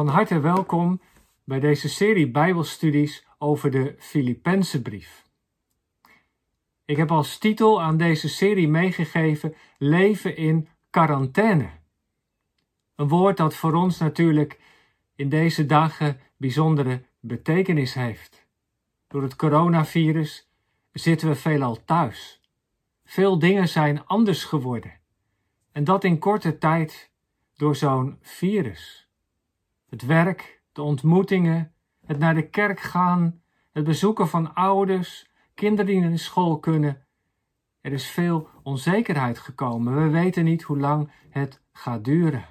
Van harte welkom bij deze serie Bijbelstudies over de Filippense brief. Ik heb als titel aan deze serie meegegeven Leven in quarantaine. Een woord dat voor ons natuurlijk in deze dagen bijzondere betekenis heeft. Door het coronavirus zitten we veelal thuis. Veel dingen zijn anders geworden. En dat in korte tijd door zo'n virus. Het werk, de ontmoetingen, het naar de kerk gaan, het bezoeken van ouders, kinderen die naar school kunnen. Er is veel onzekerheid gekomen. We weten niet hoe lang het gaat duren.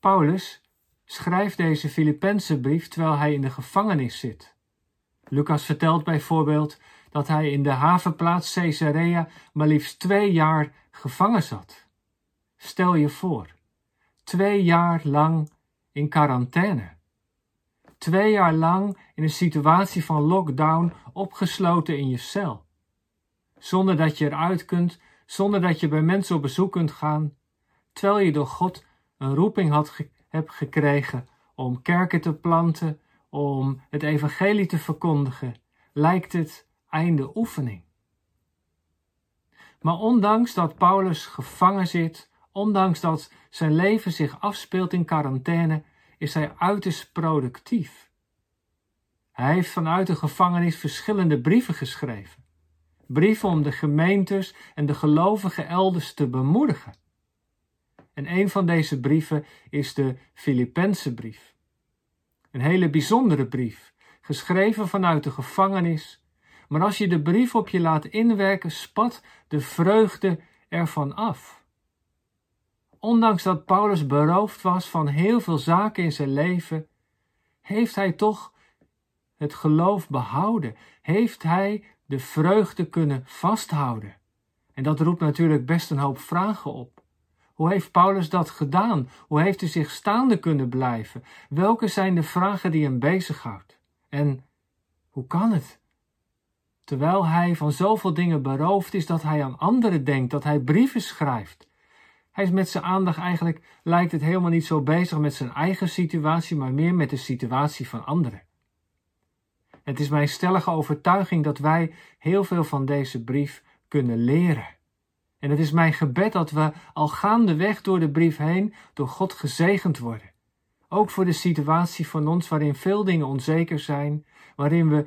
Paulus schrijft deze Filippense brief terwijl hij in de gevangenis zit. Lucas vertelt bijvoorbeeld dat hij in de havenplaats Caesarea maar liefst twee jaar gevangen zat. Stel je voor, twee jaar lang in quarantaine. Twee jaar lang in een situatie van lockdown opgesloten in je cel. Zonder dat je eruit kunt, zonder dat je bij mensen op bezoek kunt gaan, terwijl je door God een roeping had hebt gekregen om kerken te planten, om het evangelie te verkondigen, lijkt het einde oefening. Maar ondanks dat Paulus gevangen zit, ondanks dat zijn leven zich afspeelt in quarantaine, is hij uiterst productief. Hij heeft vanuit de gevangenis verschillende brieven geschreven. Brieven om de gemeentes en de gelovigen elders te bemoedigen. En een van deze brieven is de Filippense brief. Een hele bijzondere brief, geschreven vanuit de gevangenis. Maar als je de brief op je laat inwerken, spat de vreugde ervan af. Ondanks dat Paulus beroofd was van heel veel zaken in zijn leven, heeft hij toch het geloof behouden, heeft hij de vreugde kunnen vasthouden. En dat roept natuurlijk best een hoop vragen op. Hoe heeft Paulus dat gedaan? Hoe heeft hij zich staande kunnen blijven? Welke zijn de vragen die hem bezighoudt? En hoe kan het? Terwijl hij van zoveel dingen beroofd is dat hij aan anderen denkt, dat hij brieven schrijft. Hij is met zijn aandacht eigenlijk, lijkt het helemaal niet zo bezig met zijn eigen situatie, maar meer met de situatie van anderen. Het is mijn stellige overtuiging dat wij heel veel van deze brief kunnen leren. En het is mijn gebed dat we al gaandeweg door de brief heen door God gezegend worden. Ook voor de situatie van ons waarin veel dingen onzeker zijn, waarin we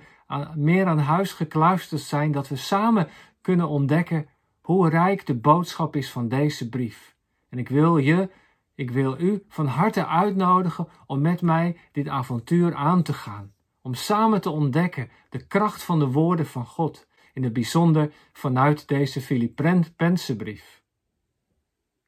meer aan huis gekluisterd zijn, dat we samen kunnen ontdekken hoe rijk de boodschap is van deze brief. En ik wil je, ik wil u van harte uitnodigen om met mij dit avontuur aan te gaan. Om samen te ontdekken de kracht van de woorden van God in het bijzonder vanuit deze Filippense brief.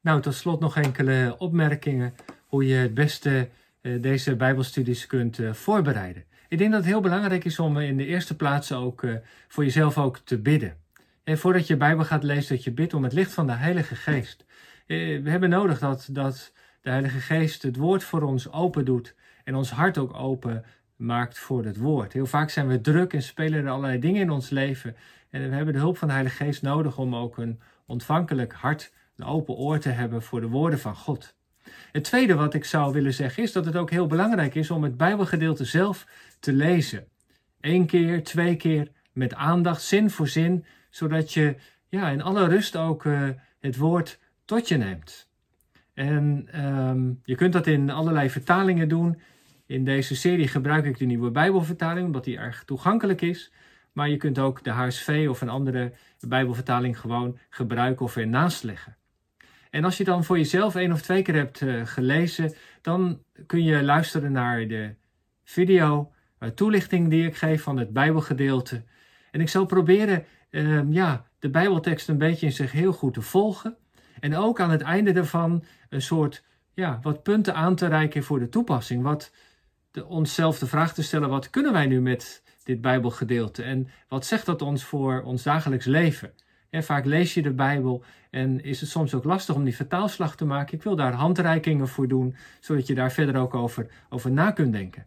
Nou, tot slot nog enkele opmerkingen hoe je het beste uh, deze Bijbelstudies kunt uh, voorbereiden. Ik denk dat het heel belangrijk is om in de eerste plaats ook uh, voor jezelf ook te bidden. En voordat je Bijbel gaat lezen, dat je bidt om het licht van de Heilige Geest. We hebben nodig dat, dat de Heilige Geest het woord voor ons open doet en ons hart ook open maakt voor het woord. Heel vaak zijn we druk en spelen er allerlei dingen in ons leven. En we hebben de hulp van de Heilige Geest nodig om ook een ontvankelijk hart, een open oor te hebben voor de woorden van God. Het tweede wat ik zou willen zeggen is dat het ook heel belangrijk is om het Bijbelgedeelte zelf te lezen. Eén keer, twee keer, met aandacht, zin voor zin, zodat je ja, in alle rust ook uh, het woord tot je neemt. En um, je kunt dat in allerlei vertalingen doen. In deze serie gebruik ik de nieuwe Bijbelvertaling, omdat die erg toegankelijk is. Maar je kunt ook de HSV of een andere Bijbelvertaling gewoon gebruiken of ernaast leggen. En als je dan voor jezelf één of twee keer hebt uh, gelezen, dan kun je luisteren naar de video, uh, toelichting die ik geef van het Bijbelgedeelte. En ik zal proberen uh, ja, de Bijbeltekst een beetje in zich heel goed te volgen. En ook aan het einde daarvan een soort ja, wat punten aan te reiken voor de toepassing. Wat de, onszelf de vraag te stellen: wat kunnen wij nu met dit Bijbelgedeelte? En wat zegt dat ons voor ons dagelijks leven? En vaak lees je de Bijbel en is het soms ook lastig om die vertaalslag te maken. Ik wil daar handreikingen voor doen, zodat je daar verder ook over, over na kunt denken.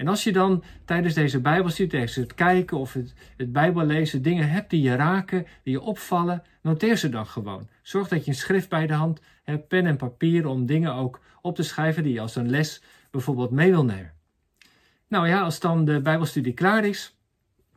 En als je dan tijdens deze Bijbelstudie, het kijken of het, het Bijbellezen dingen hebt die je raken, die je opvallen, noteer ze dan gewoon. Zorg dat je een schrift bij de hand hebt, pen en papier om dingen ook op te schrijven die je als een les bijvoorbeeld mee wil nemen. Nou ja, als dan de Bijbelstudie klaar is,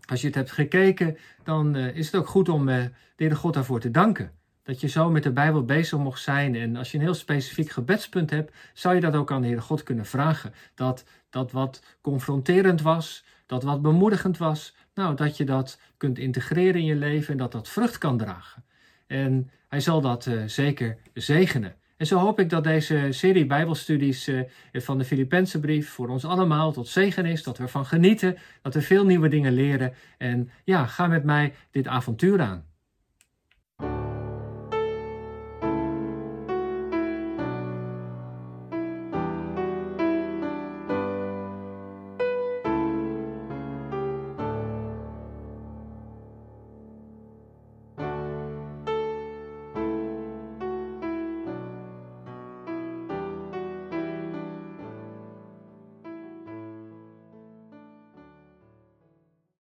als je het hebt gekeken, dan uh, is het ook goed om uh, de Heere God daarvoor te danken. Dat je zo met de Bijbel bezig mocht zijn. En als je een heel specifiek gebedspunt hebt, zou je dat ook aan de Heere God kunnen vragen. Dat dat wat confronterend was, dat wat bemoedigend was, nou, dat je dat kunt integreren in je leven en dat dat vrucht kan dragen. En hij zal dat uh, zeker zegenen. En zo hoop ik dat deze serie Bijbelstudies uh, van de Filippense brief voor ons allemaal tot zegen is, dat we ervan genieten, dat we veel nieuwe dingen leren. En ja, ga met mij dit avontuur aan.